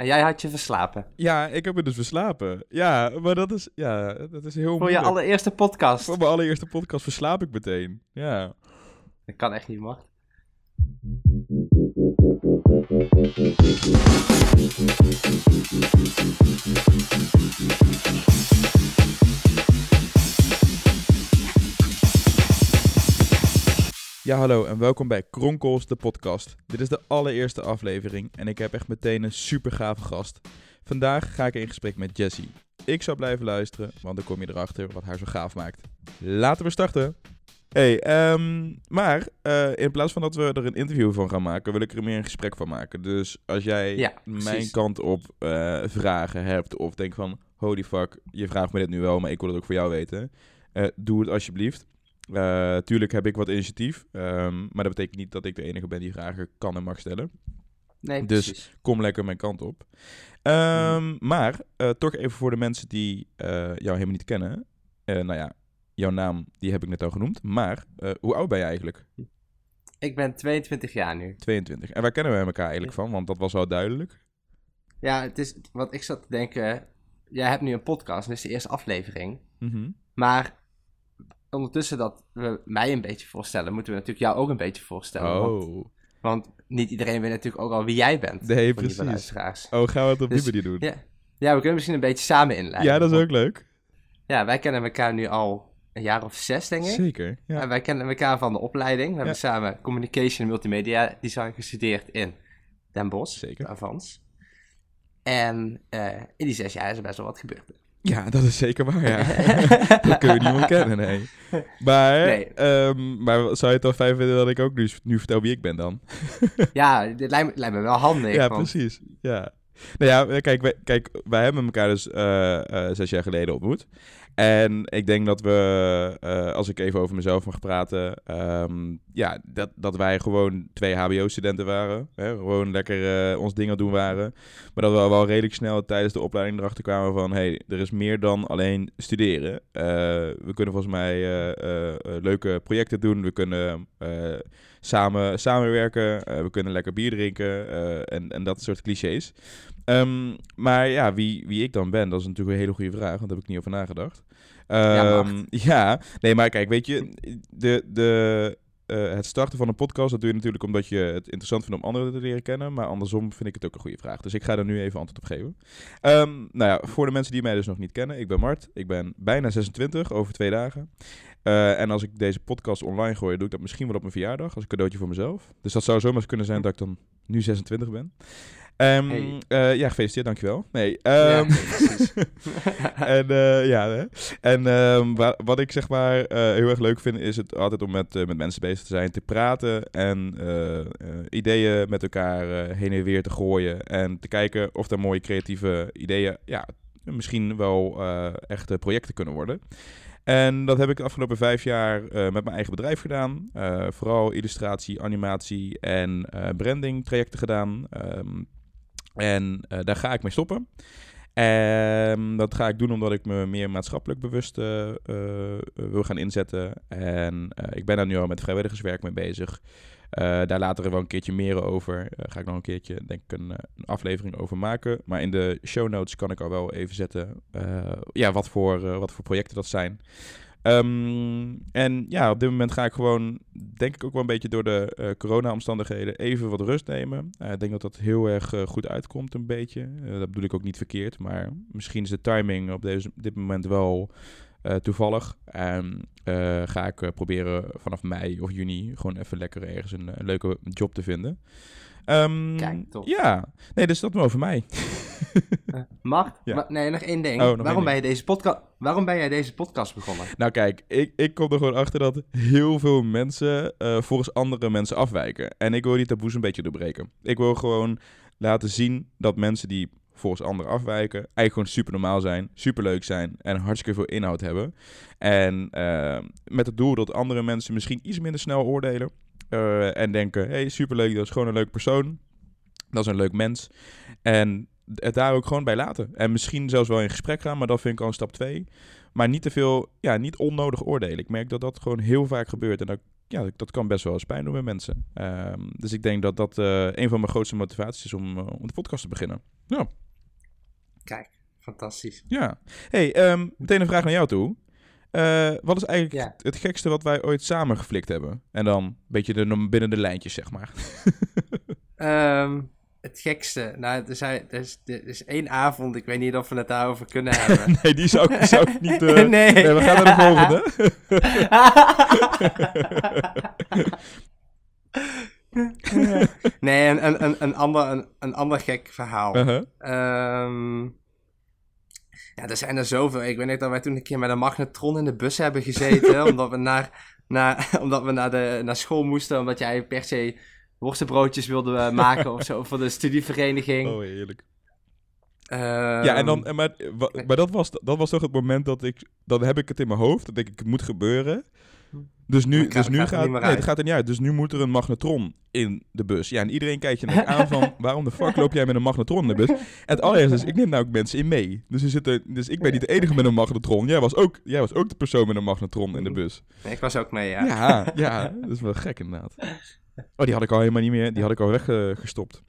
En jij had je verslapen. Ja, ik heb me dus verslapen. Ja, maar dat is, ja, dat is heel Voor je allereerste podcast. Voor mijn allereerste podcast verslaap ik meteen. Ja. Dat kan echt niet, Mart. Ja, hallo en welkom bij Kronkels, de podcast. Dit is de allereerste aflevering en ik heb echt meteen een super gave gast. Vandaag ga ik in gesprek met Jessie. Ik zal blijven luisteren, want dan kom je erachter wat haar zo gaaf maakt. Laten we starten! Hey, ehm, maar eh, in plaats van dat we er een interview van gaan maken, wil ik er meer een gesprek van maken. Dus als jij Ja, mijn kant op eh, vragen hebt of denk van, holy fuck, je vraagt me dit nu wel, maar ik wil het ook voor jou weten. eh, doe het alsjeblieft. Eh, tuurlijk heb ik wat initiatief, ehm, maar dat betekent niet dat ik de enige ben die vragen kan en mag stellen. Nee, Dus- precies. Kom lekker mijn kant op. Ehm, Mhm. Maar eh, toch even voor de mensen die eh, jou helemaal niet kennen. Nou ja, jouw naam die heb ik net al genoemd. Maar hoe oud ben je eigenlijk? Ik ben 22 jaar nu. 22. En waar kennen we elkaar eigenlijk van? Want dat was wel duidelijk. Ja, het is, wat ik zat te denken, jij hebt nu een podcast, is de eerste aflevering. Mhm. Maar ondertussen dat we mij een beetje voorstellen, moeten we natuurlijk jou ook een beetje voorstellen. Want, Oh. want niet iedereen weet natuurlijk ook al wie jij bent. Nee, precies. luisteraars. Oh, gaan we het op Dus- die manier doen? Ja. ja, we kunnen misschien een beetje samen inleiden. Ja, dat is ook leuk. Ja, wij kennen elkaar nu al een jaar of zes, denk ik. Zeker. Ja. En wij kennen elkaar van de opleiding. We hebben samen Communication en Multimedia Design gestudeerd in Den Bosch, Zeker. Avans. En eh, in die zes jaar is er best wel wat gebeurd. Ja, dat is zeker waar, ja. dat kun je niet ontkennen, nee. Maar, Nee. ehm, maar zou je het dan fijn vinden dat ik ook nu, nu vertel wie ik ben dan? ja, dit lijkt me, lijkt me wel handig. ja, want- precies. Ja. Nou ja, kijk, wij, kijk, wij hebben elkaar dus eh, eh, zes jaar geleden ontmoet. En ik denk dat we, eh, als ik even over mezelf mag praten, ehm, ja, dat, dat wij gewoon twee HBO-studenten waren. Hè? Gewoon lekker eh, ons dingen doen waren. Maar dat we wel redelijk snel tijdens de opleiding erachter kwamen van, hey, er is meer dan alleen studeren. Eh, we kunnen volgens mij leuke projecten doen. We kunnen samen samenwerken. Eh, we kunnen lekker bier drinken eh, en, en dat soort clichés. Ehm, maar ja, wie, wie ik dan ben, dat is natuurlijk een hele goede vraag, want daar heb ik niet over nagedacht. Ja, Ehm, ja, nee, maar kijk, weet je, de, de, eh, het starten van een podcast, dat doe je natuurlijk omdat je het interessant vindt om anderen te leren kennen, maar andersom vind ik het ook een goede vraag. Dus ik ga er nu even antwoord op geven. Ehm, nou ja, voor de mensen die mij dus nog niet kennen, ik ben Mart, ik ben bijna 26, over twee dagen. Eh, en als ik deze podcast online gooi, doe ik dat misschien wel op mijn verjaardag, als een cadeautje voor mezelf. Dus dat zou zomaar eens kunnen zijn dat ik dan nu 26 ben. Ehm, Hey. eh, ja, gefeliciteerd, dankjewel. Nee, Ja, ehm, en eh, ja, hè. en ehm, wa- wat ik zeg maar heel erg leuk vind, is het altijd om met, met mensen bezig te zijn, te praten en ideeën met elkaar heen en weer te gooien. En te kijken of er mooie creatieve ideeën, ja, misschien wel echte projecten kunnen worden. En dat heb ik de afgelopen vijf jaar eh, met mijn eigen bedrijf gedaan. Eh, vooral illustratie, animatie en eh, branding trajecten gedaan. Ehm, en daar ga ik mee stoppen. En dat ga ik doen omdat ik me meer maatschappelijk bewust wil gaan inzetten. En ik ben daar nu al met vrijwilligerswerk mee bezig. Eh, daar later wel een keertje meer over. Eh, ga ik nog een keertje, denk ik, een, eh, een aflevering over maken. Maar in de show notes kan ik al wel even zetten ja, wat, voor, wat voor projecten dat zijn. Ehm, en ja, op dit moment ga ik gewoon, denk ik ook wel een beetje door de corona-omstandigheden, even wat rust nemen. Ik denk dat dat heel erg goed uitkomt, een beetje. Dat bedoel ik ook niet verkeerd, maar misschien is de timing op deze, dit moment wel eh, toevallig. En eh, ga ik eh, proberen vanaf mei of juni gewoon even lekker ergens een, een leuke job te vinden. Ehm, Kijk, top. Ja, nee, dus dat maar over mij. Eh, Mart, Ja. ma- nee, nog één ding. Oh, nog één waarom, ding. Ben je deze podca- waarom ben jij deze podcast begonnen? Nou kijk, ik, ik kom er gewoon achter dat heel veel mensen volgens andere mensen afwijken. En ik wil die taboes een beetje doorbreken. Ik wil gewoon laten zien dat mensen die volgens anderen afwijken, eigenlijk gewoon super normaal zijn, super leuk zijn en hartstikke veel inhoud hebben. En eh, met het doel dat andere mensen misschien iets minder snel oordelen eh, en denken, hey, super leuk, dat is gewoon een leuk persoon. Dat is een leuk mens. En het daar ook gewoon bij laten. En misschien zelfs wel in gesprek gaan, maar dat vind ik al stap twee. Maar niet te veel, ja, niet onnodig oordelen. Ik merk dat dat gewoon heel vaak gebeurt. En daar ja, dat kan best wel eens pijn doen bij mensen. Ehm, dus ik denk dat dat eh, een van mijn grootste motivaties is om, eh, om de podcast te beginnen. Ja. Kijk, fantastisch. Ja. hey, ehm, meteen een vraag naar jou toe. Eh, wat is eigenlijk Ja. het gekste wat wij ooit samen geflikt hebben? En dan een beetje de, binnen de lijntjes, zeg maar. Ehm, het gekste. Nou, er, zijn, er, is, er is één avond. Ik weet niet of we het daarover kunnen hebben. nee, die zou ik, zou ik niet... eh, nee. nee, we gaan naar de volgende. nee, een, een, een, ander, een, een ander gek verhaal. Ehm, ja, er zijn er zoveel. Ik weet niet dat wij toen een keer met een magnetron in de bus hebben gezeten. omdat we naar, naar, omdat we naar, de, naar school moesten. Omdat jij per se worstenbroodjes wilde eh, maken of zo voor de studievereniging. Oh, heerlijk. Ehm, Ja, en dan, en maar, maar dat, was, dat was toch het moment dat ik, dan heb ik het in mijn hoofd, dan denk ik, het moet gebeuren. Dus nu, dus nu gaat gaat, nee, gaat er niet uit. Dus nu moet er een magnetron in de bus. Ja, en iedereen kijkt je dan ook aan van, waarom de fuck loop jij met een magnetron in de bus? En het allereerste is, ik neem nou ook mensen in mee. Dus, er zitten, dus ik ben niet de enige met een magnetron. Jij was ook, jij was ook de persoon met een magnetron in de bus. Ik was ook mee, ja. Ja, ja, dat is wel gek inderdaad. Oh, die had ik al helemaal niet meer, die had ik al weggestopt.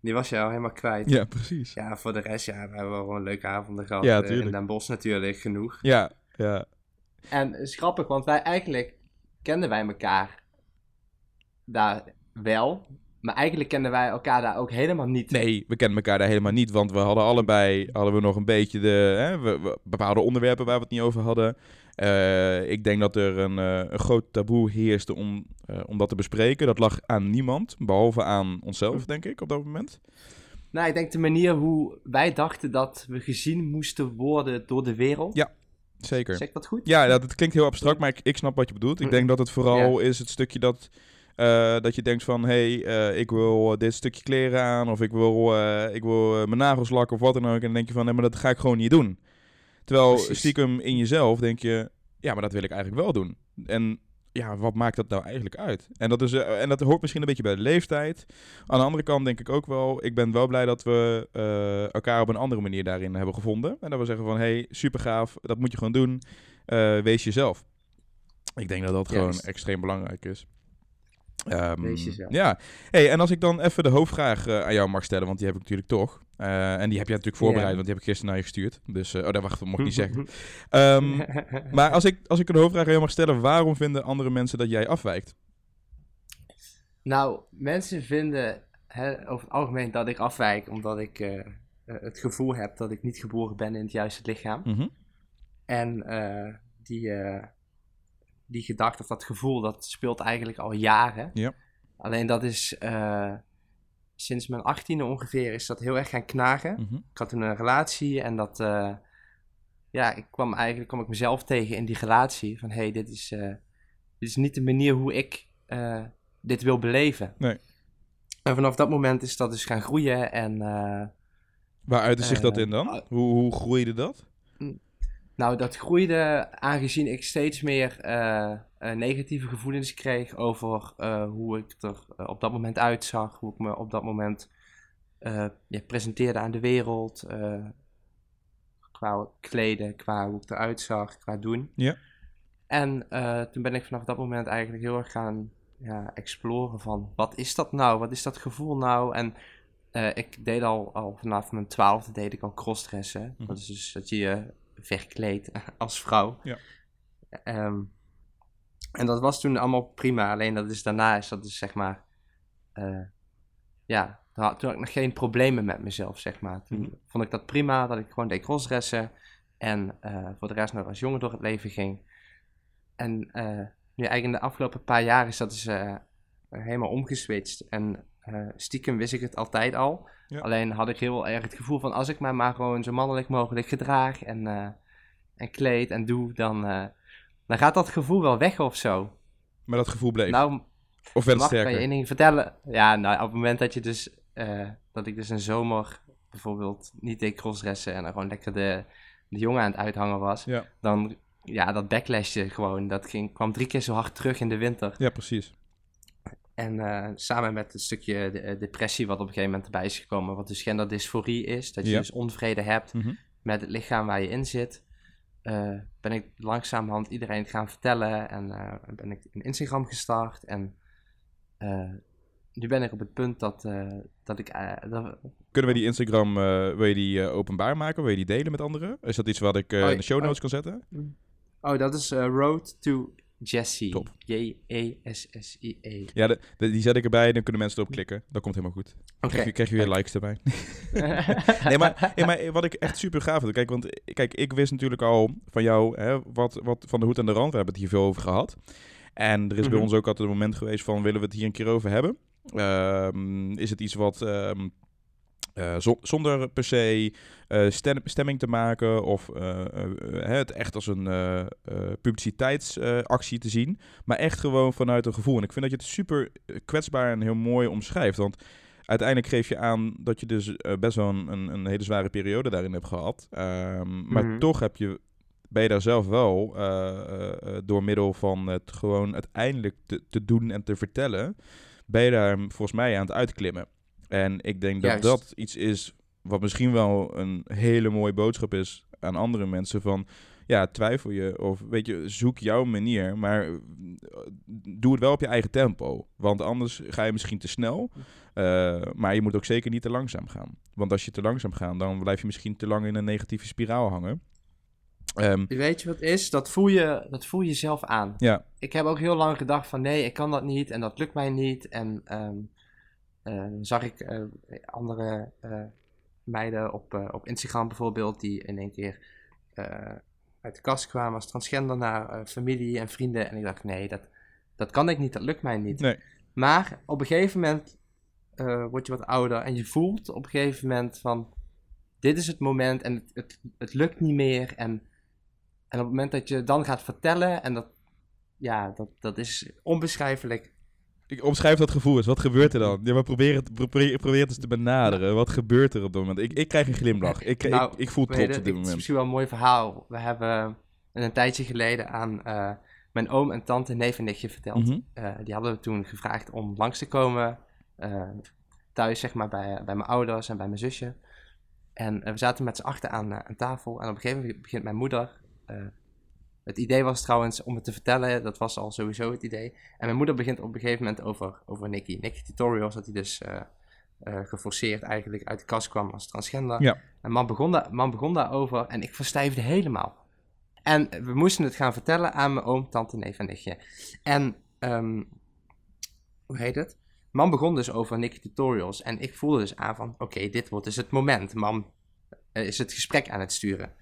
Die was je al helemaal kwijt. ja, precies. Ja, voor de rest, ja, we hebben wel gewoon leuke avonden gehad. Ja, Eh, tuurlijk. in Den Bosch natuurlijk, genoeg. Ja, ja. En het is grappig, want wij eigenlijk kenden wij elkaar daar wel. Maar eigenlijk kenden wij elkaar daar ook helemaal niet. Nee, we kennen elkaar daar helemaal niet, want we hadden allebei hadden we nog een beetje de hè, we, we- bepaalde onderwerpen waar we het niet over hadden. Eh, ik denk dat er een, eh, een groot taboe heerste om, eh, om dat te bespreken. Dat lag aan niemand, behalve aan onszelf, denk ik, op dat moment. Nou, ik denk de manier hoe wij dachten dat we gezien moesten worden door de wereld. Ja. Zeker. Zeg dat goed? Ja, dat, klinkt heel abstract, maar ik, ik snap wat je bedoelt. Ik denk dat het vooral is het stukje dat, eh, dat je denkt van... hé, hey, eh, ik wil dit stukje kleren aan... of ik wil, eh, ik wil eh, mijn nagels lakken of wat dan ook. En dan denk je van, nee, maar dat ga ik gewoon niet doen. Terwijl Precies. stiekem in jezelf denk je... ja, maar dat wil ik eigenlijk wel doen. En ja, wat maakt dat nou eigenlijk uit? En dat, is, eh, en dat hoort misschien een beetje bij de leeftijd. Aan de andere kant denk ik ook wel... ik ben wel blij dat we eh, elkaar op een andere manier daarin hebben gevonden. En dat we zeggen van, hé, hey, super gaaf, dat moet je gewoon doen... Eh, wees jezelf. Ik denk dat dat gewoon extreem belangrijk is. Ehm, Wees jezelf. Ja. Hey, en als ik dan even de hoofdvraag aan jou mag stellen, want die heb ik natuurlijk toch. Eh, en die heb jij natuurlijk voorbereid, want die heb ik gisteren naar je gestuurd. Dus, eh, oh, dat wacht, dat mocht ik niet zeggen. Ehm, maar als ik, als ik een hoofdvraag aan jou mag stellen, waarom vinden andere mensen dat jij afwijkt? Nou, mensen vinden hè, over het algemeen dat ik afwijk omdat ik eh, het gevoel heb dat ik niet geboren ben in het juiste lichaam. Mhm. En die, die gedachte of dat gevoel, dat speelt eigenlijk al jaren. Ja. Alleen dat is sinds mijn achttiende ongeveer is dat heel erg gaan knagen. Mhm. Ik had toen een relatie en dat, eh, ja, ik kwam eigenlijk kwam ik mezelf tegen in die relatie. Van, hé, hey, dit, is, eh, dit is niet de manier hoe ik eh, dit wil beleven. Nee. En vanaf dat moment is dat dus gaan groeien en... Waar uitte zich dat in dan? ah. Hoe, hoe groeide dat? Nou, dat groeide aangezien ik steeds meer eh, eh, negatieve gevoelens kreeg over eh, hoe ik er op dat moment uitzag, hoe ik me op dat moment ja, presenteerde aan de wereld, qua kleden, qua hoe ik eruit zag, qua doen. Ja. En toen ben ik vanaf dat moment eigenlijk heel erg gaan ja, exploren van wat is dat nou, wat is dat gevoel nou? En ik deed al, al vanaf mijn twaalfde deed ik al crossdressen. Mhm. Dat is dus dat je je verkleedt als vrouw. Ja. Ehm, en dat was toen allemaal prima. Alleen dat is daarna is dat dus zeg maar... eh, ja, toen had, ik nog geen problemen met mezelf, zeg maar. Toen Mhm. vond ik dat prima, dat ik gewoon deed crossdressen. En eh, voor de rest nog als jongen door het leven ging. En eh, nu eigenlijk in de afgelopen paar jaar is dat dus helemaal omgeswitcht. En stiekem wist ik het altijd al. Ja. Alleen had ik heel erg het gevoel van als ik mij maar gewoon zo mannelijk mogelijk gedraag en, eh, en kleed en doe, dan, eh, dan gaat dat gevoel wel weg of zo. Maar dat gevoel bleef. Nou, of werd het mag ik je sterker? één ding vertellen? Ja, nou, op het moment dat je dus, eh, dat ik dus een zomer bijvoorbeeld niet deed crossdressen en er gewoon lekker de, de jongen aan het uithangen was, Ja. dan, ja, dat backlashje gewoon, dat ging, kwam drie keer zo hard terug in de winter. ja, precies. En eh, samen met een stukje de- eh, depressie wat op een gegeven moment erbij is gekomen, wat dus genderdysforie is, dat je Ja. dus onvrede hebt Mhm. met het lichaam waar je in zit. eh, ben ik langzamerhand iedereen gaan vertellen en eh, ben ik een Instagram gestart. En nu ben ik op het punt dat, dat ik... dat, Kunnen we die Instagram, wil je die openbaar maken? Wil je die delen met anderen? Is dat iets wat ik Oh, in de show notes oh. kan zetten? oh, dat is Road to Jesse. Top. J-E-S-S-I-E. Ja, de, de- die zet ik erbij, dan kunnen mensen erop klikken. Dat komt helemaal goed. Oké. Krijg, je, krijg je weer likes erbij. nee, maar, nee, maar wat ik echt super gaaf vind. Kijk, want kijk, ik wist natuurlijk al van jou hè, wat, wat van de hoed en de rand. We hebben het hier veel over gehad. En er is bij Mhm. ons ook altijd een moment geweest van willen we het hier een keer over hebben. Ehm, is het iets wat ehm, eh, zo- zonder per se stem- stemming te maken of eh, het echt als een publiciteitsactie te zien, maar echt gewoon vanuit een gevoel. En ik vind dat je het super kwetsbaar en heel mooi omschrijft, want uiteindelijk geef je aan dat je dus best wel een, een, een hele zware periode daarin hebt gehad, Ehm, maar Mhm. toch heb je ben je daar zelf wel door middel van het gewoon uiteindelijk te, te doen en te vertellen, ben je daar volgens mij aan het uitklimmen. En ik denk dat Juist. dat iets is wat misschien wel een hele mooie boodschap is aan andere mensen van ja, twijfel je of weet je, zoek jouw manier, maar eh, doe het wel op je eigen tempo, want anders ga je misschien te snel, eh, maar je moet ook zeker niet te langzaam gaan. Want als je te langzaam gaat, dan blijf je misschien te lang in een negatieve spiraal hangen. Ehm, Weet je wat het is? Dat voel je, dat voel je zelf aan. ja, ik heb ook heel lang gedacht van nee, ik kan dat niet en dat lukt mij niet. En ehm, eh, zag ik eh, andere eh, meiden op, eh, op Instagram bijvoorbeeld die in één keer uit de kast kwamen als transgender naar familie en vrienden. En ik dacht nee, dat, dat kan ik niet, dat lukt mij niet. nee. Maar op een gegeven moment word je wat ouder en je voelt op een gegeven moment van dit is het moment en het, het, het lukt niet meer. En, en op het moment dat je dan gaat vertellen en dat, ja, dat, dat is onbeschrijfelijk. Ik omschrijf dat gevoel eens. Wat gebeurt er dan? Ja, maar probeer het, probeer, probeer het eens te benaderen. Wat gebeurt er op dat moment? Ik, ik krijg een glimlach. Ik, Nou, ik, ik voel trots je, op dit Het is moment. misschien wel een mooi verhaal. We hebben een tijdje geleden aan eh, mijn oom en tante, neef en nichtje verteld. Mhm. Eh, die hadden we toen gevraagd om langs te komen. eh, thuis, zeg maar, bij, bij mijn ouders en bij mijn zusje. En we zaten met z'n achter aan, aan tafel. En op een gegeven moment begint mijn moeder. Eh, het idee was trouwens om het te vertellen. Dat was al sowieso het idee. En mijn moeder begint op een gegeven moment over, over Nicky. Nicky Tutorials, dat hij dus eh, eh, geforceerd eigenlijk uit de kast kwam als transgender. Ja. En man begon, daar, man begon daarover en ik verstijfde helemaal. En we moesten het gaan vertellen aan mijn oom, tante, neef en nichtje. En, ehm, hoe heet het? Man begon dus over Nicky Tutorials. En ik voelde dus aan van, oké, dit wordt dus het moment. Man eh, is het gesprek aan het sturen.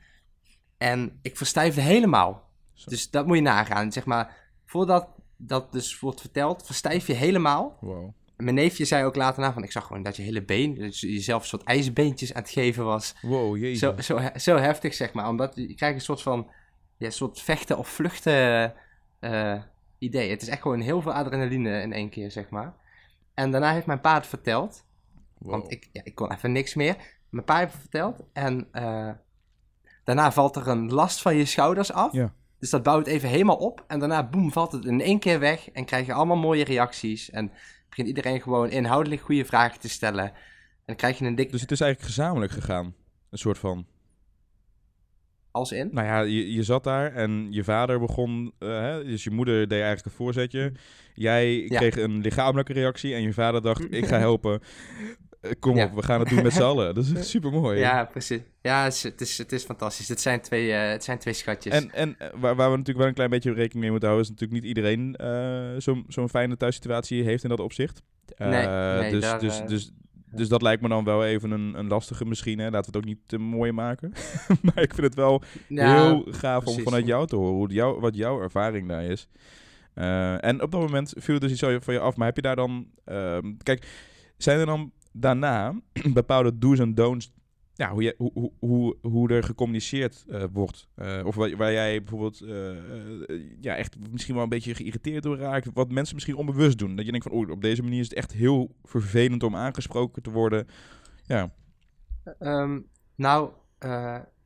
En ik verstijfde helemaal. Zo. Dus dat moet je nagaan. Zeg maar, voordat dat dus wordt verteld, verstijf je helemaal. Wow. Mijn neefje zei ook later na van, ik zag gewoon dat je hele been, dat je jezelf een soort ijsbeentjes aan het geven was. Wow, jezus. Zo, zo, zo heftig, zeg maar. Omdat je krijgt een soort van ja, een soort vechten of vluchten eh, idee. Het is echt gewoon heel veel adrenaline in één keer, zeg maar. En daarna heeft mijn pa het verteld. Wow. Want ik, ja, ik kon even niks meer. Mijn pa heeft het verteld. En eh, daarna valt er een last van je schouders af. Ja. Dus dat bouwt even helemaal op. En daarna, boem, valt het in één keer weg. En krijg je allemaal mooie reacties. En begint iedereen gewoon inhoudelijk goede vragen te stellen. En dan krijg je een dik... Dus het is eigenlijk gezamenlijk gegaan. Een soort van. Als in? Nou ja, je, je zat daar en je vader begon. eh, hè, dus je moeder deed eigenlijk een voorzetje. Jij Ja. kreeg een lichamelijke reactie en je vader dacht: Ik ga helpen. Eh, Kom Ja. op, we gaan het doen met z'n allen. Dat is super mooi. Ja, precies. Ja, het is, het is, het is fantastisch. Het zijn twee, eh, het zijn twee schatjes. En, en eh, waar, waar we natuurlijk wel een klein beetje rekening mee moeten houden, is natuurlijk niet iedereen eh, zo'n zo'n fijne thuissituatie heeft in dat opzicht. Eh, Nee, nee, dus, daar, dus, dus, dus dat lijkt me dan wel even een, een lastige misschien. Hè? Laten we het ook niet te mooi maken. maar ik vind het wel heel gaaf om vanuit jou te horen hoe jou, wat jouw ervaring daar is. En op dat moment viel dus iets van je af. Maar heb je daar dan... ehm, kijk, zijn er dan daarna bepaalde do's en don'ts... Ja, hoe, je, hoe, hoe, hoe, er gecommuniceerd eh, wordt. Eh, of waar, waar jij bijvoorbeeld eh, ja, echt misschien wel een beetje geïrriteerd door raakt. Wat mensen misschien onbewust doen. Dat je denkt van, oeh, op deze manier is het echt heel vervelend om aangesproken te worden. Ja, Ehm, nou,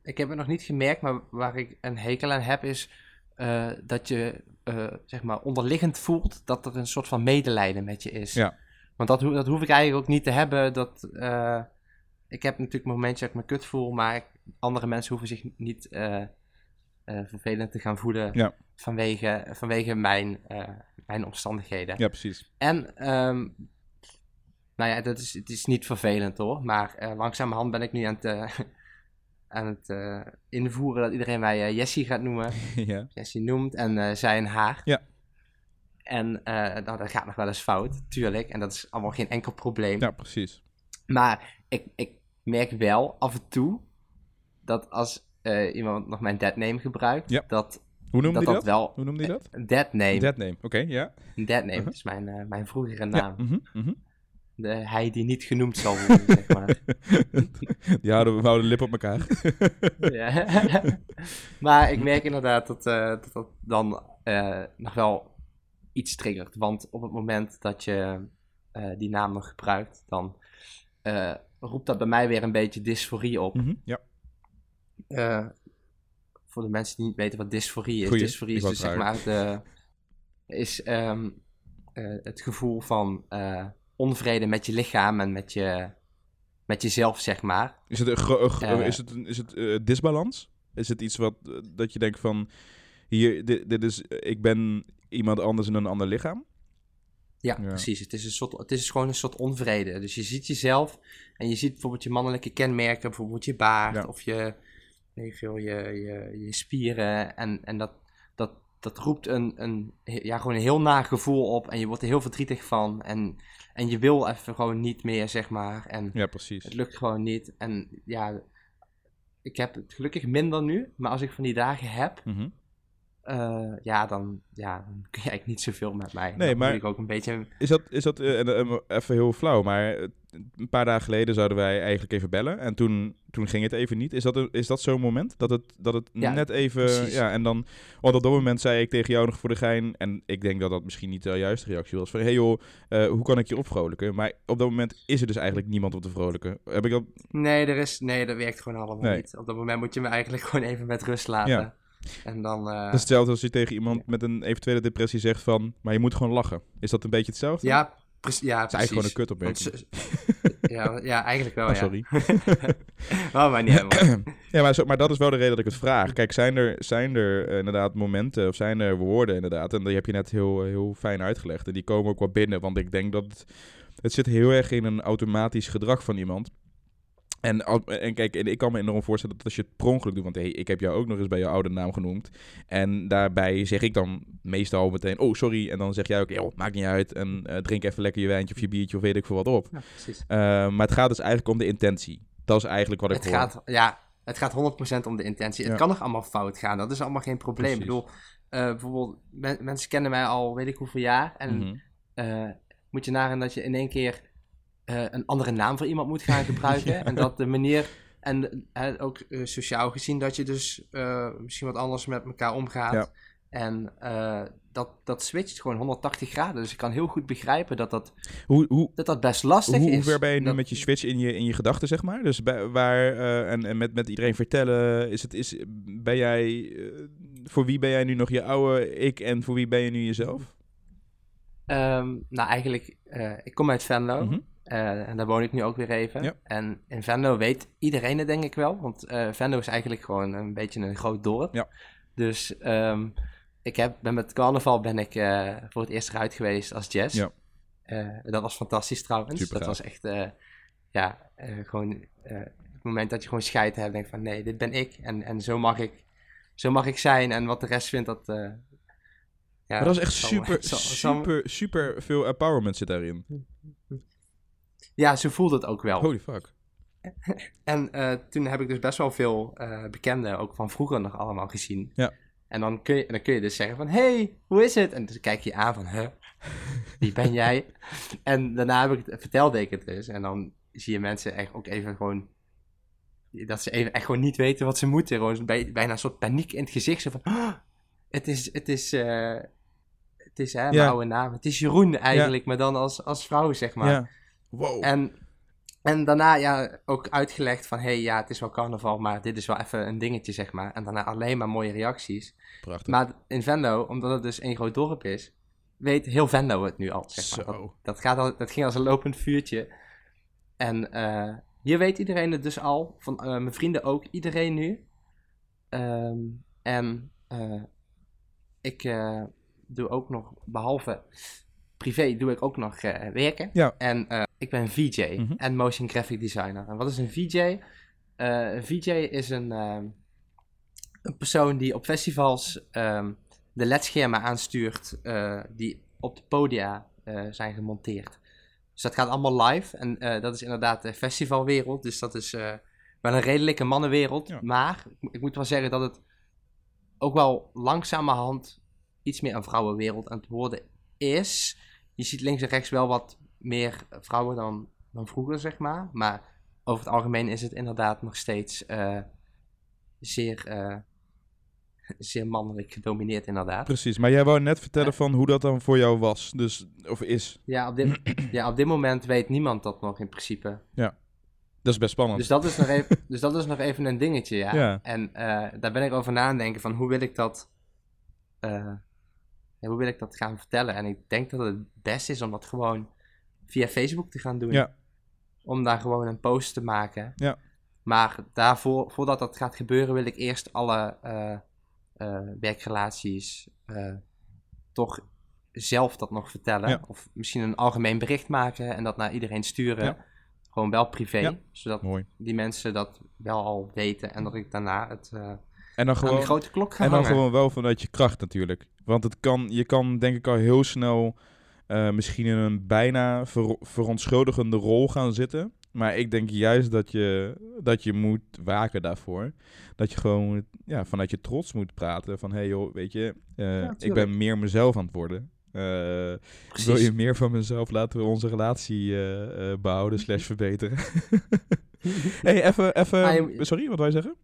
ik heb het nog niet gemerkt, maar waar ik een hekel aan heb is dat je, zeg maar, onderliggend voelt dat er een soort van medelijden met je is. Ja. Want dat, ho- dat hoef ik eigenlijk ook niet te hebben. Dat, eh, ik heb natuurlijk momentjes dat ik me kut voel, maar andere mensen hoeven zich niet, eh, eh, vervelend te gaan voelen Ja. vanwege, vanwege mijn, mijn omstandigheden. Ja, precies. En, ehm, nou ja, dat is, het is niet vervelend hoor, maar langzamerhand ben ik nu aan het, aan het invoeren dat iedereen mij Jessie gaat noemen. ja. Jessie noemt en zij en haar. Ja. En eh, nou, dat gaat nog wel eens fout, tuurlijk. En dat is allemaal geen enkel probleem. ja, precies. Maar ik, ik merk wel af en toe dat als eh, iemand nog mijn deadname gebruikt, Ja. dat Hoe noemde dat, dat dat? wel... Hoe noemde hij dat? Een deadname. Deadname. Oké, ja. Een deadname, Uh-huh. is mijn, eh, mijn vroegere Ja. naam. mhm, mhm. De hij die niet genoemd zal worden, zeg maar. Die houden we houden de lip op elkaar. Ja. maar ik merk inderdaad dat, dat dat dan nog wel iets triggert. Want op het moment dat je eh, die naam nog gebruikt, dan eh, roept dat bij mij weer een beetje dysforie op. Mhm, Ja. Eh, voor de mensen die niet weten wat dysforie is. Goeie, dysforie is dus zeg het maar de, is, ehm, eh, het gevoel van onvrede met je lichaam en met, je, met jezelf, zeg maar. Is het een, is het, een- is het disbalans? Is het iets wat dat je denkt van hier, dit, dit is, ik ben iemand anders in een ander lichaam? Ja, Ja. precies. Het is, een soort, het is gewoon een soort onvrede. Dus je ziet jezelf en je ziet bijvoorbeeld je mannelijke kenmerken, bijvoorbeeld je baard Ja. of je, veel, je, je, je spieren. En, en dat, dat, dat roept een, een, ja, gewoon een heel naar gevoel op en je wordt er heel verdrietig van. En, en je wil even gewoon niet meer, zeg maar. En Ja, precies. het lukt gewoon niet. En ja, ik heb het gelukkig minder nu, maar als ik van die dagen heb, Mhm. Eh, ja, dan, ja, dan kun je eigenlijk niet zoveel met mij. Nee, dan maar- ik ook een beetje Is dat, is dat eh, eh, even heel flauw, maar een paar dagen geleden zouden wij eigenlijk even bellen. En toen, toen ging het even niet. Is dat, is dat zo'n moment? Dat het, dat het Ja, net even... precies. Ja, en dan... Want op dat moment zei ik tegen jou nog voor de gein... En ik denk dat dat misschien niet de juiste reactie was. Van, hey joh, hoe kan ik je opvrolijken? Maar op dat moment is er dus eigenlijk niemand om te vrolijken. Heb ik dat... Nee, er is, nee, dat werkt gewoon allemaal Nee. niet. Op dat moment moet je me eigenlijk gewoon even met rust laten. Ja. En dan... eh, Dat is hetzelfde als je tegen iemand Ja. met een eventuele depressie zegt van... Maar je moet gewoon lachen. Is dat een beetje hetzelfde? ja, precies. Ja, Het is eigenlijk precies. gewoon een kutopmerking. ja, ja, eigenlijk wel, Oh, ja. sorry. oh, maar niet helemaal. Ja, maar, zo, maar dat is wel de reden dat ik het vraag. Kijk, zijn er, zijn er eh, inderdaad momenten of zijn er woorden inderdaad, en die heb je net heel, heel fijn uitgelegd. En die komen ook wel binnen, want ik denk dat het, het zit heel erg in een automatisch gedrag van iemand. En, en kijk, en ik kan me enorm voorstellen dat als je het per ongeluk doet, want hey, ik heb jou ook nog eens bij je oude naam genoemd. En daarbij zeg ik dan meestal meteen, oh sorry, en dan zeg jij ook, joh, maakt niet uit. En eh, drink even lekker je wijntje of je biertje of weet ik veel wat op. Ja, precies. Eh, maar het gaat dus eigenlijk om de intentie. Dat is eigenlijk wat ik Het hoor. gaat, ja, het gaat 100% om de intentie. Ja. Het kan nog allemaal fout gaan. Dat is allemaal geen probleem. Ik bedoel, eh, bijvoorbeeld, men- mensen kennen mij al weet ik hoeveel jaar. En Mhm. moet je nagaan dat je in één keer eh, een andere naam voor iemand moet gaan gebruiken. En dat de manier, en ook eh, sociaal gezien, dat je dus eh, misschien wat anders met elkaar omgaat. Ja. En dat, dat switcht gewoon 180 graden. Dus ik kan heel goed begrijpen dat dat, Hoe, hoe, dat, dat best lastig hoe, is. hoe ver ben je nu Dat- met je switch in je, in je gedachten, zeg maar? Dus bij, waar, en, en met, met iedereen vertellen, is het, is, ben jij, voor wie ben jij nu nog je oude ik en voor wie ben je nu jezelf? Ehm, nou, eigenlijk, ik kom uit Venlo. Mhm. Eh, en daar woon ik nu ook weer even. Ja. En in Venlo weet iedereen het denk ik wel. Want eh Venlo is eigenlijk gewoon een beetje een groot dorp. Ja. Dus ehm, ik heb, ben met carnaval ben ik eh, voor het eerst eruit geweest als jazz. Ja. Dat was fantastisch trouwens. Super dat gaaf. was echt, ja, gewoon het moment dat je gewoon scheid hebt. Denk van nee, dit ben ik. En, en zo, mag ik, zo mag ik zijn. En wat de rest vindt, dat... ja, maar dat is echt zal- super, zal- super, super veel empowerment zit daarin. Ja, zo voelt het ook wel. Holy fuck. En eh, toen heb ik dus best wel veel eh, bekenden, ook van vroeger nog allemaal gezien. Ja. En dan kun, je, dan kun je dus zeggen van, hey, hoe is het? En dan kijk je aan van, huh, wie ben jij? en daarna heb ik het, vertelde ik het dus. En dan zie je mensen echt ook even gewoon, dat ze even echt gewoon niet weten wat ze moeten. Gewoon bij, bijna een soort paniek in het gezicht. Zo van, "Ah, het is, het is, eh, het is hè, mijn Ja. oude naam. Het is Jeroen eigenlijk, maar dan als, als vrouw, zeg maar. Ja. Wow. En, en daarna ja, ook uitgelegd van, hé, hey, ja, het is wel carnaval, maar dit is wel even een dingetje, zeg maar. En daarna alleen maar mooie reacties. Prachtig. Maar in Venlo, omdat het dus één groot dorp is, weet heel Venlo het nu al, zeg maar. Zo. Dat, dat, gaat al, dat ging als een lopend vuurtje. En eh, hier weet iedereen het dus al, van eh, mijn vrienden ook, iedereen nu. Ehm, En eh, ik doe ook nog, behalve privé, doe ik ook nog eh, werken. Ja. En eh, ik ben VJ Mhm. en motion graphic designer. En wat is een VJ? Eh, een VJ is een, ehm, een persoon die op festivals ehm, de ledschermen aanstuurt die op de podia zijn gemonteerd. Dus dat gaat allemaal live. En dat is inderdaad de festivalwereld. Dus dat is wel een redelijke mannenwereld. Ja. Maar ik moet wel zeggen dat het ook wel langzamerhand iets meer een vrouwenwereld aan het worden is. Je ziet links en rechts wel wat meer vrouwen dan, dan vroeger, zeg maar. Maar over het algemeen is het inderdaad nog steeds eh, zeer, eh, zeer mannelijk gedomineerd, inderdaad. Precies, maar jij wou net vertellen Ja. van hoe dat dan voor jou was, dus, of is. Ja op, dit, ja, op dit moment weet niemand dat nog in principe. Dat is best spannend. Dus dat is nog even, dus dat is nog even een dingetje, ja. Ja. En eh, daar ben ik over na aan denken van hoe wil ik dat... ja, hoe wil ik dat gaan vertellen? En ik denk dat het best is om dat gewoon via Facebook te gaan doen. Ja. Om daar gewoon een post te maken. Ja. Maar daarvoor, voordat dat gaat gebeuren, wil ik eerst alle eh, werkrelaties eh, toch zelf dat nog vertellen. Ja. Of misschien een algemeen bericht maken en dat naar iedereen sturen. Ja. Gewoon wel privé, Ja. zodat Mooi. die mensen dat wel al weten en dat ik daarna het En dan gewoon, die grote klok ga en dan hangen. gewoon wel vanuit je kracht natuurlijk. Want het kan, je kan denk ik al heel snel eh, misschien in een bijna ver, verontschuldigende rol gaan zitten. Maar ik denk juist dat je, dat je moet waken daarvoor. Dat je gewoon ja, vanuit je trots moet praten. Van hé hey joh, weet je, eh, ik ben meer mezelf aan het worden. Eh, wil je meer van mezelf, laten we onze relatie eh, eh, behouden slash verbeteren. hey, even, even, sorry, wat wij zeggen?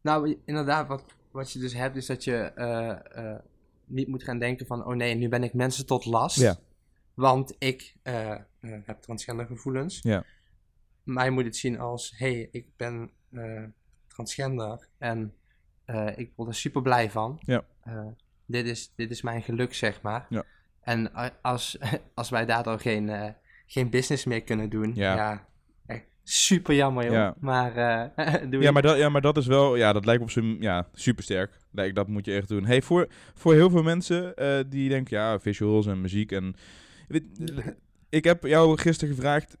Nou, inderdaad, wat, wat je dus hebt, is dat je eh, eh, niet moet gaan denken van, oh nee, nu ben ik mensen tot last. Ja. Want ik eh, heb transgender gevoelens. Ja. Maar je moet het zien als, hé, hey, ik ben transgender en ik word er super blij van. Ja. Dit, is, dit is mijn geluk, zeg maar. Ja. En als, als wij daardoor geen, geen business meer kunnen doen, Ja. Super jammer, joh. Ja. Maar eh doe Ja maar, dat, ja, maar dat is wel, ja, dat lijkt op zijn, ja, supersterk. Lijkt, dat moet je echt doen. Hey, voor, voor heel veel mensen eh, die denken, ja, visuals en muziek en... Weet- ik heb jou gisteren gevraagd,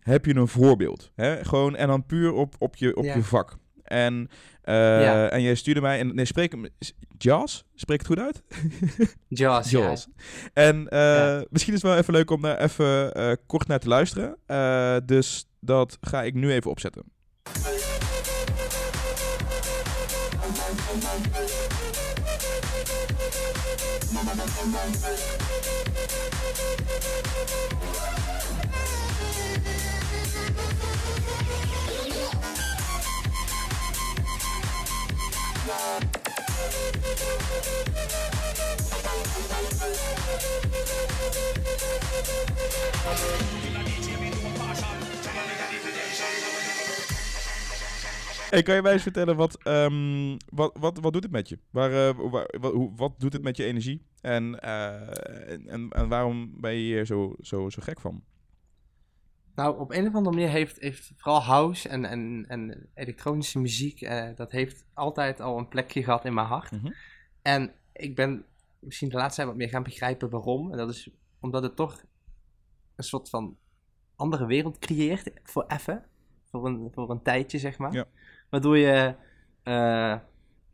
heb je een voorbeeld? Hè? Gewoon, en dan puur op, op, je, op Ja. je vak. En, eh, Ja. en jij stuurde mij, en nee, spreek hem, jazz? Spreek het goed uit? Jaws, ja. Jaws. En misschien is het wel even leuk om daar even kort naar te luisteren. Dus dat ga ik nu even opzetten. Hey, kan je mij eens vertellen, wat, ehm, wat, wat, wat doet het met je? Waar, eh, waar- wat, hoe, wat doet het met je energie? En, eh, en, en, en waarom ben je hier zo, zo, zo gek van? Nou, op een of andere manier heeft, heeft vooral house en, en, en elektronische muziek, eh, dat heeft altijd al een plekje gehad in mijn hart. Mhm. En ik ben misschien de laatste tijd wat meer gaan begrijpen waarom. En dat is omdat het toch een soort van andere wereld creëert, voor even, voor een, voor een tijdje zeg maar. Ja. Waardoor je eh,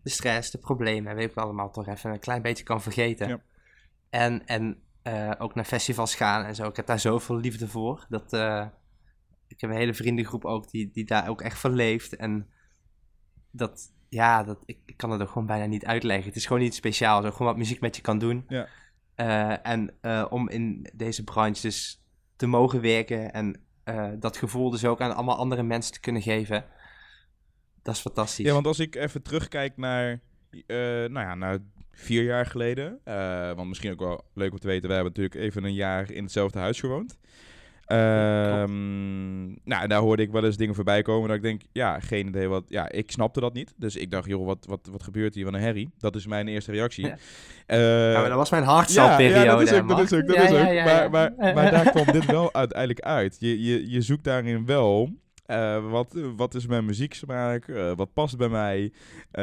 de stress, de problemen, weet ik allemaal, toch even een klein beetje kan vergeten. Ja. En, en eh, ook naar festivals gaan en zo. Ik heb daar zoveel liefde voor. Dat, eh, ik heb een hele vriendengroep ook die, die daar ook echt van leeft. En dat, ja, dat, ik, ik kan het ook gewoon bijna niet uitleggen. Het is gewoon iets speciaals. Ook gewoon wat muziek met je kan doen. Ja. En om in deze branche dus te mogen werken en dat gevoel dus ook aan allemaal andere mensen te kunnen geven. Dat is fantastisch. Ja, want als ik even terugkijk naar, eh, nou ja, naar vier jaar geleden. eh, want misschien ook wel leuk om te weten, we hebben natuurlijk even een jaar in hetzelfde huis gewoond. Ehm, nou, en daar hoorde ik wel eens dingen voorbij komen dat ik denk, ja, geen idee wat... Ja, ik snapte dat niet. Dus ik dacht, joh, wat, wat, wat gebeurt hier? Wat een herrie. Dat is mijn eerste reactie. Ja. Eh, ja, maar dat was mijn hartsalperiode. Ja, ja, dat is ook, dat is ook, dat is ook. maar, maar, maar daar kwam dit wel uiteindelijk uit. Je, je, je zoekt daarin wel Eh, wat, wat is mijn muzieksmaak? Eh, wat past bij mij? Eh,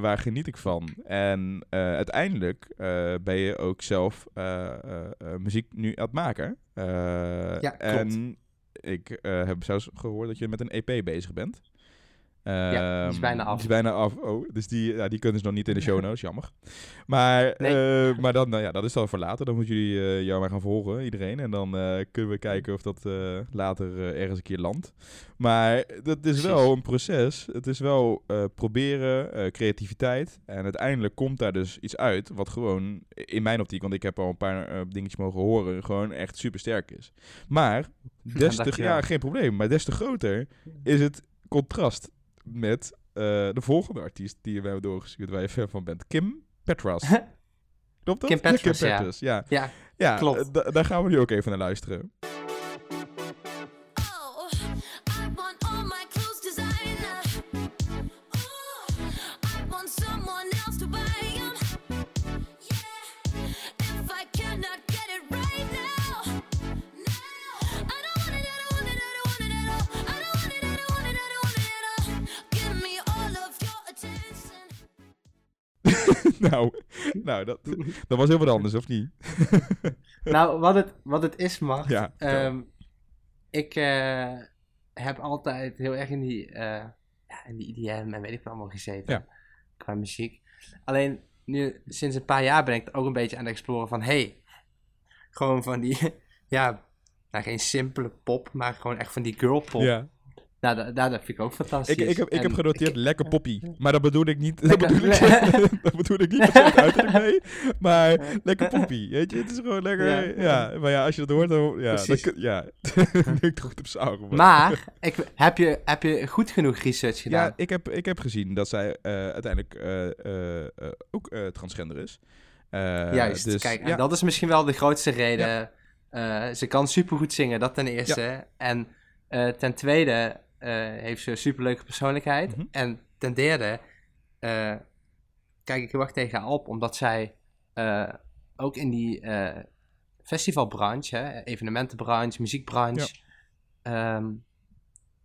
waar geniet ik van? En uiteindelijk ben je ook zelf muziek nu aan het maken. Ja, klopt. En ik heb zelfs gehoord dat je met een EP bezig bent. Ja, die is Ehm, bijna af. Die is bijna af. Oh, dus die, ja, die kunnen ze nog niet in de show notes, jammer. Maar, Nee. eh, maar dan, nou ja, dat is dan voor later. Dan moeten jullie eh, jou maar gaan volgen, iedereen. En dan eh, kunnen we kijken of dat later ergens een keer landt. Maar dat is Precies. wel een proces. Het is wel proberen, creativiteit. En uiteindelijk komt daar dus iets uit wat gewoon, in mijn optiek, want ik heb al een paar dingetjes mogen horen, gewoon echt super sterk is. Maar, des te, ja, geen probleem. Maar des te groter is het contrast met eh, de volgende artiest die we hebben doorgestuurd, waar je fan van bent. Kim Petras. Klopt dat? Kim Petras, ja. Petras, ja. Ja, Ja, Klopt. da- daar gaan we nu ook even naar luisteren. nou, nou dat, dat was heel wat anders, of niet? nou, wat het, wat het is, Mart. Ja, ehm, ik eh, heb altijd heel erg in die, eh, ja, in die IDM en weet ik wat allemaal gezeten. Ja. Qua muziek. Alleen nu, sinds een paar jaar ben ik ook een beetje aan het exploren van, hey, gewoon van die, ja, nou, geen simpele pop, maar gewoon echt van die girl pop. Ja. Nou, dat, dat vind ik ook fantastisch. Ik, ik, heb, ik heb En genoteerd lekker poppy. Maar dat bedoel ik niet. Dat bedoel ik, dat bedoel ik niet uiterlijk mee. Maar lekker poppy. Weet je, het is gewoon lekker. Ja, Ja. maar ja, als je dat hoort, dan. Ja, Precies. kun- ja. ik goed op sauren. Maar, ik, heb, je, heb je goed genoeg research gedaan? Ja, ik heb, ik heb gezien dat zij eh, uiteindelijk eh, eh, ook transgender is. Juist, dus, kijk, en ja, dat is misschien wel de grootste reden. Ze kan supergoed zingen, dat ten eerste. En ten tweede heeft ze een superleuke persoonlijkheid. Mhm. En ten derde eh, kijk ik heel erg tegen haar op, omdat zij eh, ook in die eh, festivalbranche, hè, evenementenbranche, muziekbranche, ehm,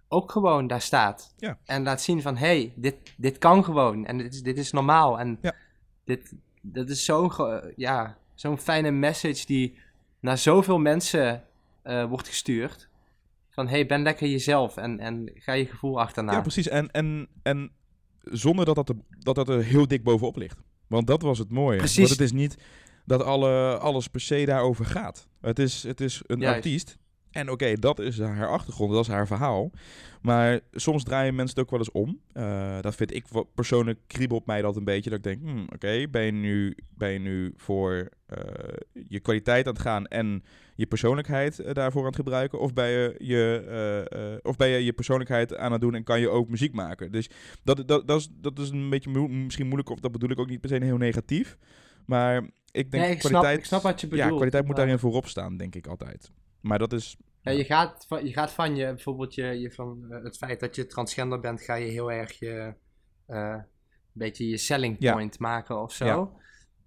ook gewoon daar staat. Ja. En laat zien van, hé, hey, dit, dit kan gewoon. En dit is, dit is normaal. En Ja. dit, dat is zo'n ja, zo'n fijne message die naar zoveel mensen eh, wordt gestuurd. Van, hé, hey, ben lekker jezelf en, en ga je gevoel achterna. ja, precies. En, en, en zonder dat dat, er, dat dat er heel dik bovenop ligt. Want dat was het mooie. Precies. Want het is niet dat alle, alles per se daarover gaat. Het is, het is een Juist. artiest. En oké, dat is haar achtergrond, dat is haar verhaal. Maar soms draaien mensen het ook wel eens om. Eh, dat vind ik persoonlijk kriebelt mij dat een beetje. Dat ik denk, hmm, oké, ben, je nu, ben je nu voor je kwaliteit aan het gaan en je persoonlijkheid eh, daarvoor aan het gebruiken? Of ben je je, eh, eh, of ben je je persoonlijkheid aan het doen en kan je ook muziek maken? Dus dat, dat, dat, is, dat is een beetje misschien moeilijk, of dat bedoel ik ook niet per se heel negatief. Maar ik denk Nee, ik snap- kwaliteit, ik snap wat je ja, bedoelt, kwaliteit moet maar- daarin voorop staan, denk ik altijd. Maar dat is... Ja, je, gaat van, je gaat van je, bijvoorbeeld je, je van eh, het feit dat je transgender bent, ga je heel erg je, eh, een beetje je selling Ja. point maken of zo.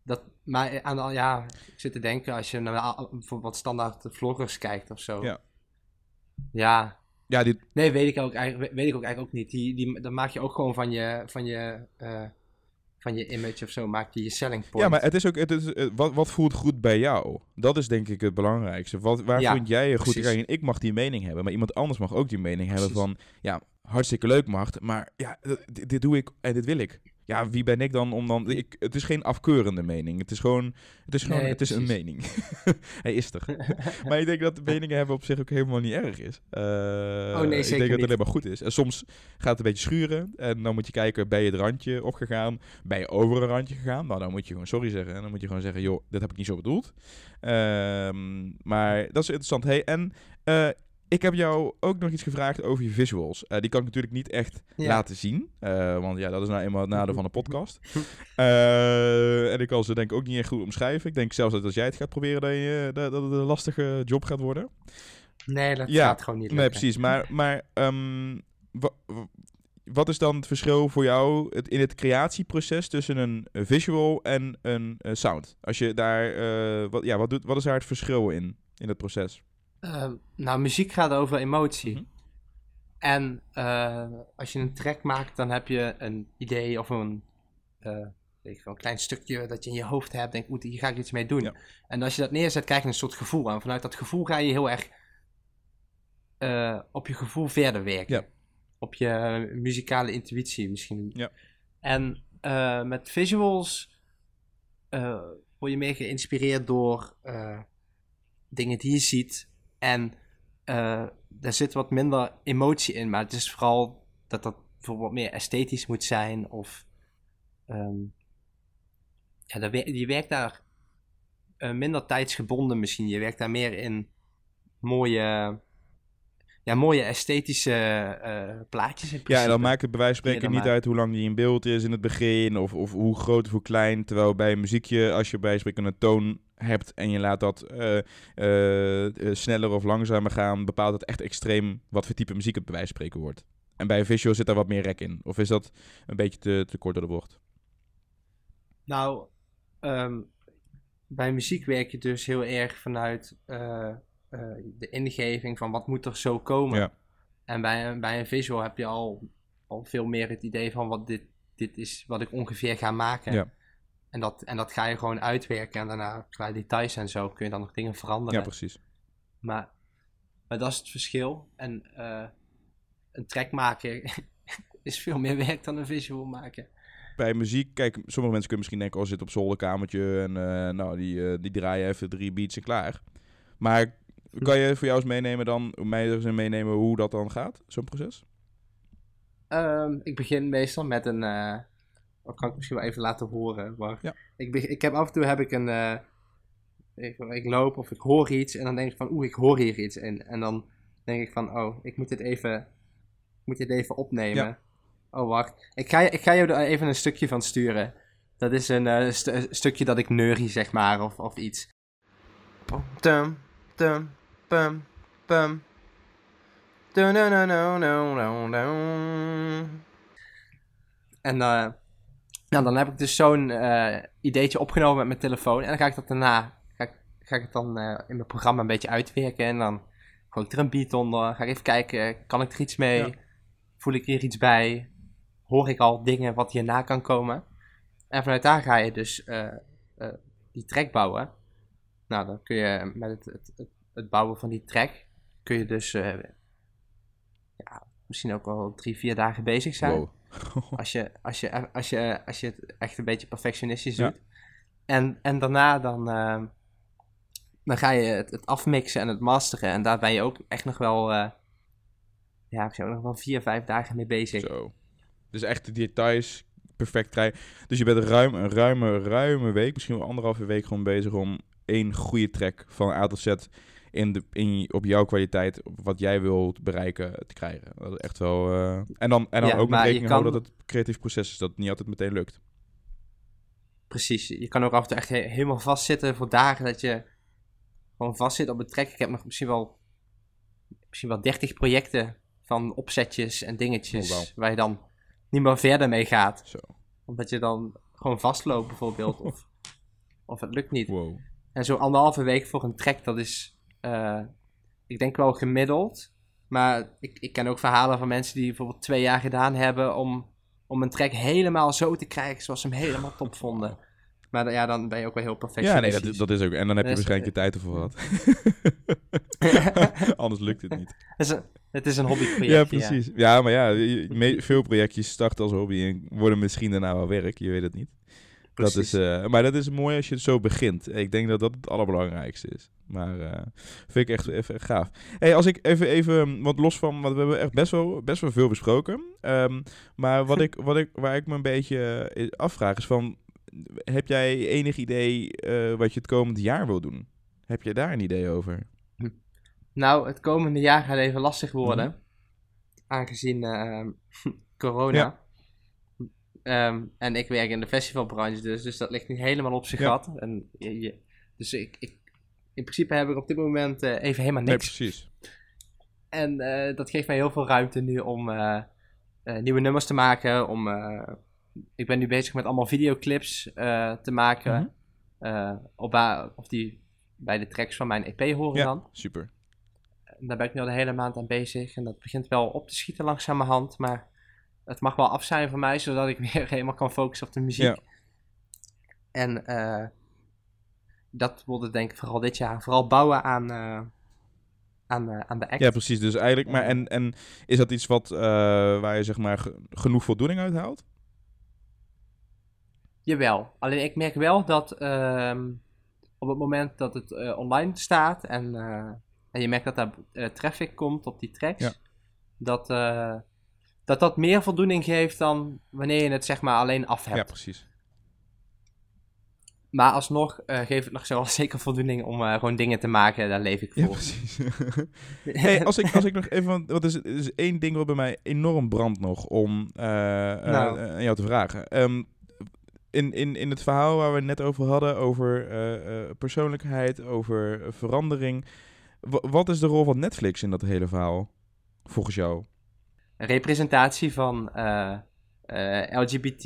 Dat, maar aan de, ja, ik zit te denken, als je naar bijvoorbeeld wat standaard vloggers kijkt of zo. Ja. Ja, Ja, dit, nee, weet ik ook eigenlijk, weet ik ook eigenlijk ook niet. Die, die, dan maak je ook gewoon van je, van je, eh, van je image of zo, maak je je selling point. Ja, maar het is ook, het is, eh, wat, wat voelt goed bij jou? Dat is denk ik het belangrijkste. Wat, waar Ja, vind jij je goed? Kijk, ik mag die mening hebben, maar iemand anders mag ook die mening hebben van, ja, hartstikke leuk Mart, maar ja, eh, dit, dit doe ik en dit wil ik. Ja, wie ben ik dan om dan... Ik, het is geen afkeurende mening. Het is gewoon, het is gewoon, Nee, het is een mening. Hij is er. maar ik denk dat de meningen hebben op zich ook helemaal niet erg is. Eh, Oh, nee, ik zeker denk dat het alleen maar goed is. En soms gaat het een beetje schuren. En dan moet je kijken, ben je het randje opgegaan? Ben je over een randje gegaan? Nou, dan moet je gewoon sorry zeggen. En dan moet je gewoon zeggen, joh, dit heb ik niet zo bedoeld. Ehm, maar dat is interessant. Hey, en eh, ik heb jou ook nog iets gevraagd over je visuals. Eh, die kan ik natuurlijk niet echt Ja. laten zien. eh, want ja, dat is nou eenmaal het nadeel van een podcast. Eh, en ik kan ze denk ik ook niet echt goed omschrijven. Ik denk zelfs dat als jij het gaat proberen, dat, je, dat, dat het een lastige job gaat worden. nee, dat Ja, gaat gewoon niet Nee, lukken. precies. Maar, maar ehm, wa- wa- wat is dan het verschil voor jou in het creatieproces tussen een visual en een sound? Als je daar, wat, ja, wat, doet, wat is daar het verschil in, in het proces? Ehm, nou, muziek gaat over emotie. Mhm. En eh, als je een track maakt, dan heb je een idee of een, eh, weet ik veel, een klein stukje dat je in je hoofd hebt. Denk, oeh, hier ga ik iets mee doen. Ja. En als je dat neerzet, krijg je een soort gevoel. En vanuit dat gevoel ga je heel erg eh, op je gevoel verder werken. Ja. Op je muzikale intuïtie misschien. Ja. En met visuals word je meer geïnspireerd door dingen die je ziet. En eh daar zit wat minder emotie in, maar het is vooral dat dat bijvoorbeeld meer esthetisch moet zijn. Of ehm, ja, dat je werkt daar eh, minder tijdsgebonden misschien. Je werkt daar meer in mooie, ja, mooie esthetische eh, plaatjes in Ja, en principe. dan maakt het bij wijze van spreken niet uit hoe lang die in beeld is in het begin, of, of hoe groot of hoe klein. Terwijl bij een muziekje, als je bij wijze van spreken een toon hebt en je laat dat eh, eh, sneller of langzamer gaan, bepaalt dat echt extreem wat voor type muziek het bij wijze van spreken wordt. En bij een visual zit daar wat meer rek in. Of is dat een beetje te, te kort door de bocht? Nou, ehm, bij muziek werk je dus heel erg vanuit de ingeving van wat moet er zo komen. Ja. En bij, een- bij een visual heb je al, al veel meer het idee van wat dit, dit is wat ik ongeveer ga maken. Ja. En, dat, en dat ga je gewoon uitwerken en daarna qua details en zo kun je dan nog dingen veranderen. Ja, precies. Maar, maar dat is het verschil. En eh, een track maken is veel meer werk dan een visual maken. Bij muziek, kijk, sommige mensen kunnen misschien denken, oh, zit op zolderkamertje en eh, nou, die, eh, die draaien even drie beats en klaar. Maar kan je voor jou eens meenemen dan, mij eens in meenemen hoe dat dan gaat, zo'n proces? Ehm, ik begin meestal met een. eh dat kan ik misschien wel even laten horen. Maar Ja. ik, ik heb af en toe heb ik een. eh, ik, ik loop of ik hoor iets en dan denk ik van, oeh, ik hoor hier iets. En, en dan denk ik van, oh, ik moet dit even, ik moet dit even opnemen. Ja. Oh, wacht. Ik ga, je- ik ga je er even een stukje van sturen. Dat is een eh, een stukje dat ik neurie, zeg maar, of, of iets. Tum, tum, pum, pum. En eh, nou, dan heb ik dus zo'n eh, ideetje opgenomen met mijn telefoon. En dan ga ik dat daarna ga ik, ga ik het dan eh, in mijn programma een beetje uitwerken. En dan gooi ik er een beat onder. Ga ik even kijken, kan ik er iets mee? Ja. Voel ik hier iets bij? Hoor ik al dingen wat hierna kan komen? En vanuit daar ga je dus die track bouwen. Nou, dan kun je met het, het, het, het bouwen van die track, kun je dus eh, ja, misschien ook wel drie, vier dagen bezig zijn. Wow. Als je, als, je, als, je, als je het echt een beetje perfectionistisch Ja. doet. En, en daarna dan, eh, dan ga je het, het afmixen en het masteren. En daar ben je ook echt nog wel, eh, ja, ik zou nog wel vier, vijf dagen mee bezig. Zo. Dus echt de details perfect krijgen. Dus je bent ruim, een ruime, ruime week, misschien wel anderhalve week gewoon bezig om één goede track van A tot Z in de, in, op jouw kwaliteit, op wat jij wilt bereiken, te krijgen. Dat is echt wel... eh, en dan, en dan Ja, ook je rekening houden dat het creatief proces is, dat het niet altijd meteen lukt. Precies. Je kan ook af en toe echt he- helemaal vastzitten voor dagen dat je gewoon vastzit op een track. Ik heb nog misschien wel, misschien wel 30 projecten van opzetjes en dingetjes Oh, waar je dan niet meer verder mee gaat. Zo. Omdat je dan gewoon vastloopt bijvoorbeeld. of, of het lukt niet. Wow. En zo anderhalve week voor een track, dat is, eh, ik denk wel gemiddeld. Maar ik, ik ken ook verhalen van mensen die bijvoorbeeld twee jaar gedaan hebben om, om een track helemaal zo te krijgen zoals ze hem helemaal top vonden. Maar dan- ja, dan ben je ook wel heel Ja, perfectionistisch. nee, dat, dat is ook. En dan heb je Dus, waarschijnlijk je tijd ervoor gehad. Anders lukt het niet. het, is een, het is een hobbyproject. Ja, precies. Ja, maar ja, je- me- veel projectjes starten als hobby en worden misschien daarna wel werk. Je weet het niet. Dat is, eh, maar dat is mooi als je het zo begint. Ik denk dat dat het allerbelangrijkste is. Maar eh, vind ik echt even gaaf. Hey, als ik even, even, want los van, want we hebben echt best wel, best wel veel besproken. Ehm, maar wat ik, wat ik, waar ik me een beetje eh, afvraag is van, heb jij enig idee wat je het komend jaar wil doen? Heb je daar een idee over? Nou, het komende jaar gaat even lastig worden. Aangezien ehm, corona. Ja. Ehm, en ik werk in de festivalbranche, dus, dus dat ligt niet helemaal op zijn Ja. gat. En je, je- dus ik, ik, in principe heb ik op dit moment eh, even helemaal Nee, niks. precies. En eh, dat geeft mij heel veel ruimte nu om eh, nieuwe nummers te maken. Om, ik ben nu bezig met allemaal videoclips te maken. Mhm. op of die bij de tracks van mijn EP horen Ja, dan. super. daar ben ik nu al de hele maand aan bezig. En dat begint wel op te schieten langzamerhand. Maar het mag wel af zijn voor mij, zodat ik weer helemaal kan focussen op de muziek. Ja. En eh, dat het denk ik vooral dit jaar. Vooral bouwen aan, eh, aan, eh, aan de act. Ja, precies. Dus eigenlijk, maar en, en is dat iets wat, waar je zeg maar ge- genoeg voldoening uit haalt? Jawel. Alleen ik merk wel dat ehm, op het moment dat het online staat en, en je merkt dat daar traffic komt op die tracks, Ja. dat, dat dat meer voldoening geeft dan wanneer je het zeg maar alleen af hebt. Ja, precies. Maar alsnog eh geeft het nog zo zeker voldoening om eh, gewoon dingen te maken, daar leef ik Ja, voor. precies. hey, als, ik, als ik nog even, want wat is, er is één ding wat bij mij enorm brandt nog om eh, Nou. aan jou te vragen. Ehm, in, in, in het verhaal waar we het net over hadden, over persoonlijkheid, over verandering. wa- wat is de rol van Netflix in dat hele verhaal, volgens jou? Representatie van eh, eh, LGBT,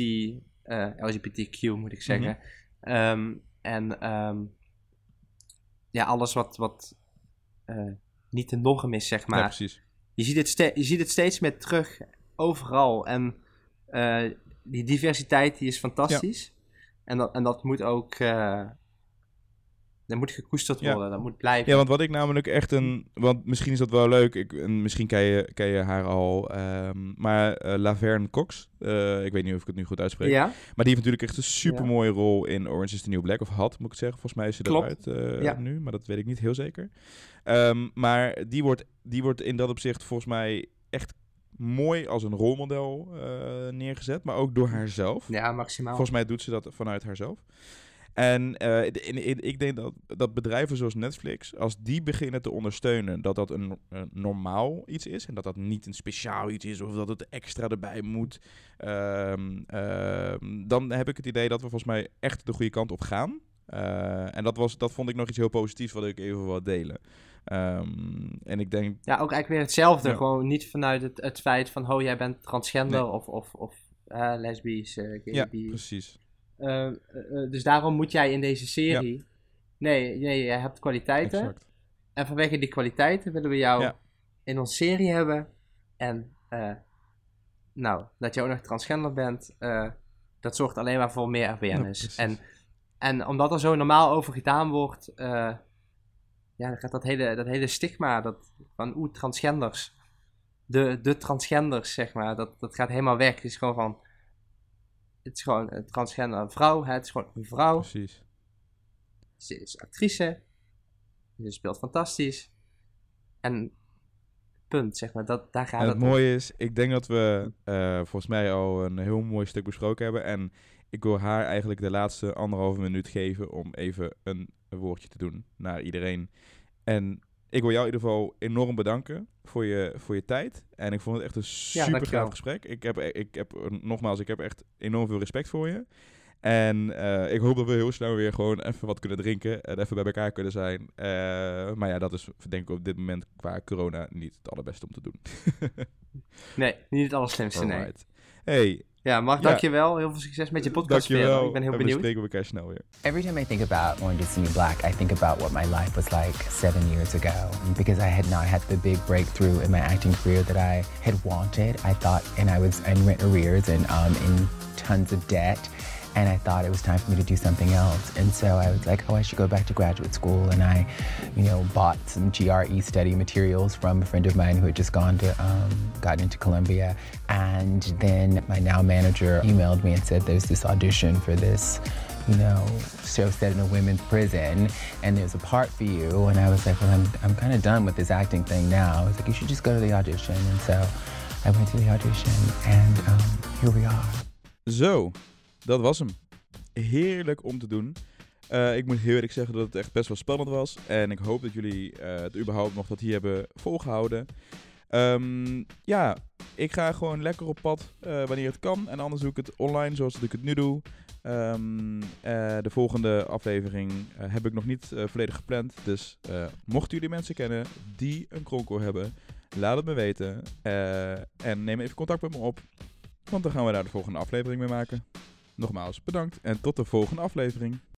eh, LGBTQ moet ik zeggen. Ehm, en ehm, ja, alles wat, wat niet de norm is, zeg Ja, maar. precies. je, ziet het je ziet het steeds meer terug, overal. En die diversiteit die is fantastisch. En, dat, en dat moet ook... dat moet gekoesterd Ja. worden, dat moet blijven. Ja, want wat ik namelijk echt een... Want misschien is dat wel leuk. Ik, en misschien ken je, ken je haar al. ehm, maar eh, Laverne Cox. eh, ik weet niet of ik het nu goed uitspreek. ja? Maar die heeft natuurlijk echt een super mooie rol in Orange is the New Black. Of had, moet ik zeggen. Volgens mij is ze Klopt. eruit eh, Ja. nu. Maar dat weet ik niet heel zeker. Ehm, maar die wordt, die wordt in dat opzicht volgens mij echt mooi als een rolmodel neergezet. Maar ook door haarzelf. Ja, maximaal. Volgens mij doet ze dat vanuit haarzelf. En eh, in- in- in- ik denk dat, dat bedrijven zoals Netflix, als die beginnen te ondersteunen dat dat een, een normaal iets is. En dat dat niet een speciaal iets is of dat het extra erbij moet. ehm, ehm, dan heb ik het idee dat we volgens mij echt de goede kant op gaan. Eh, en dat, was, dat vond ik nog iets heel positiefs wat ik even wil delen. Ehm, en ik denk, Ja, ook eigenlijk weer hetzelfde. Ja. Gewoon niet vanuit het, het feit van, oh, jij bent transgender Nee. of, of, of eh, lesbisch, gay, ja, precies. Eh, eh, eh, dus daarom moet jij in deze serie... Nee, nee, jij hebt kwaliteiten. Exact. En vanwege die kwaliteiten willen we jou Ja. in onze serie hebben. En, eh, nou, dat je ook nog transgender bent, dat zorgt alleen maar voor meer awareness. en, en omdat er zo normaal over gedaan wordt, ja, dan gaat dat hele, dat hele stigma dat, van oeh, transgenders, de, de transgenders, zeg maar, dat, dat gaat helemaal weg. Het is gewoon van, het is gewoon een transgender vrouw, het is gewoon een vrouw. Precies. Ze is actrice. Ze speelt fantastisch. En punt, zeg maar. Dat, daar gaat En het het om. mooie is, ik denk dat we eh, volgens mij al een heel mooi stuk besproken hebben. En ik wil haar eigenlijk de laatste anderhalve minuut geven om even een, een woordje te doen naar iedereen. En ik wil jou in ieder geval enorm bedanken voor je, voor je tijd. En ik vond het echt een super gaaf gesprek. Ik heb, ik heb, eh, nogmaals, ik heb echt enorm veel respect voor je. En eh, ik hoop dat we heel snel weer gewoon even wat kunnen drinken en even bij elkaar kunnen zijn. Eh, maar ja, dat is denk ik op dit moment qua corona niet het allerbeste om te doen. Nee, niet het allerslimste, nee. Hey, Ja, Mark, Ja. dankjewel. Heel veel succes met je podcast dankjewel. verder. Ik ben heel en we benieuwd. spreken elkaar snel weer. Every time I think about Orange is the New Black, I think about what my life was like seven years ago. Because I had not had the big breakthrough in my acting career that I had wanted. I thought, and I was in rent arrears and um, in tons of debt. And I thought it was time for me to do something else. And so I was like, oh, I should go back to graduate school. And I, you know, bought some GRE study materials from a friend of mine who had just gone to, um, gotten into Columbia. And then my now manager emailed me and said, there's this audition for this you know, show set in a women's prison, and there's a part for you. And I was like, well, I'm, I'm kind of done with this acting thing now. I was like, you should just go to the audition. And so I went to the audition, and um, here we are. Zo, dat was hem. Heerlijk om te doen. Eh, ik moet heel eerlijk zeggen dat het echt best wel spannend was. En ik hoop dat jullie eh, het überhaupt nog tot hier hebben volgehouden. Ehm, ja, ik ga gewoon lekker op pad eh, wanneer het kan. En anders doe ik het online zoals dat ik het nu doe. Ehm, eh, de volgende aflevering heb ik nog niet volledig gepland. Dus mochten jullie mensen kennen die een kronkel hebben, laat het me weten. En neem even contact met me op. Want dan gaan we daar de volgende aflevering mee maken. Nogmaals bedankt en tot de volgende aflevering.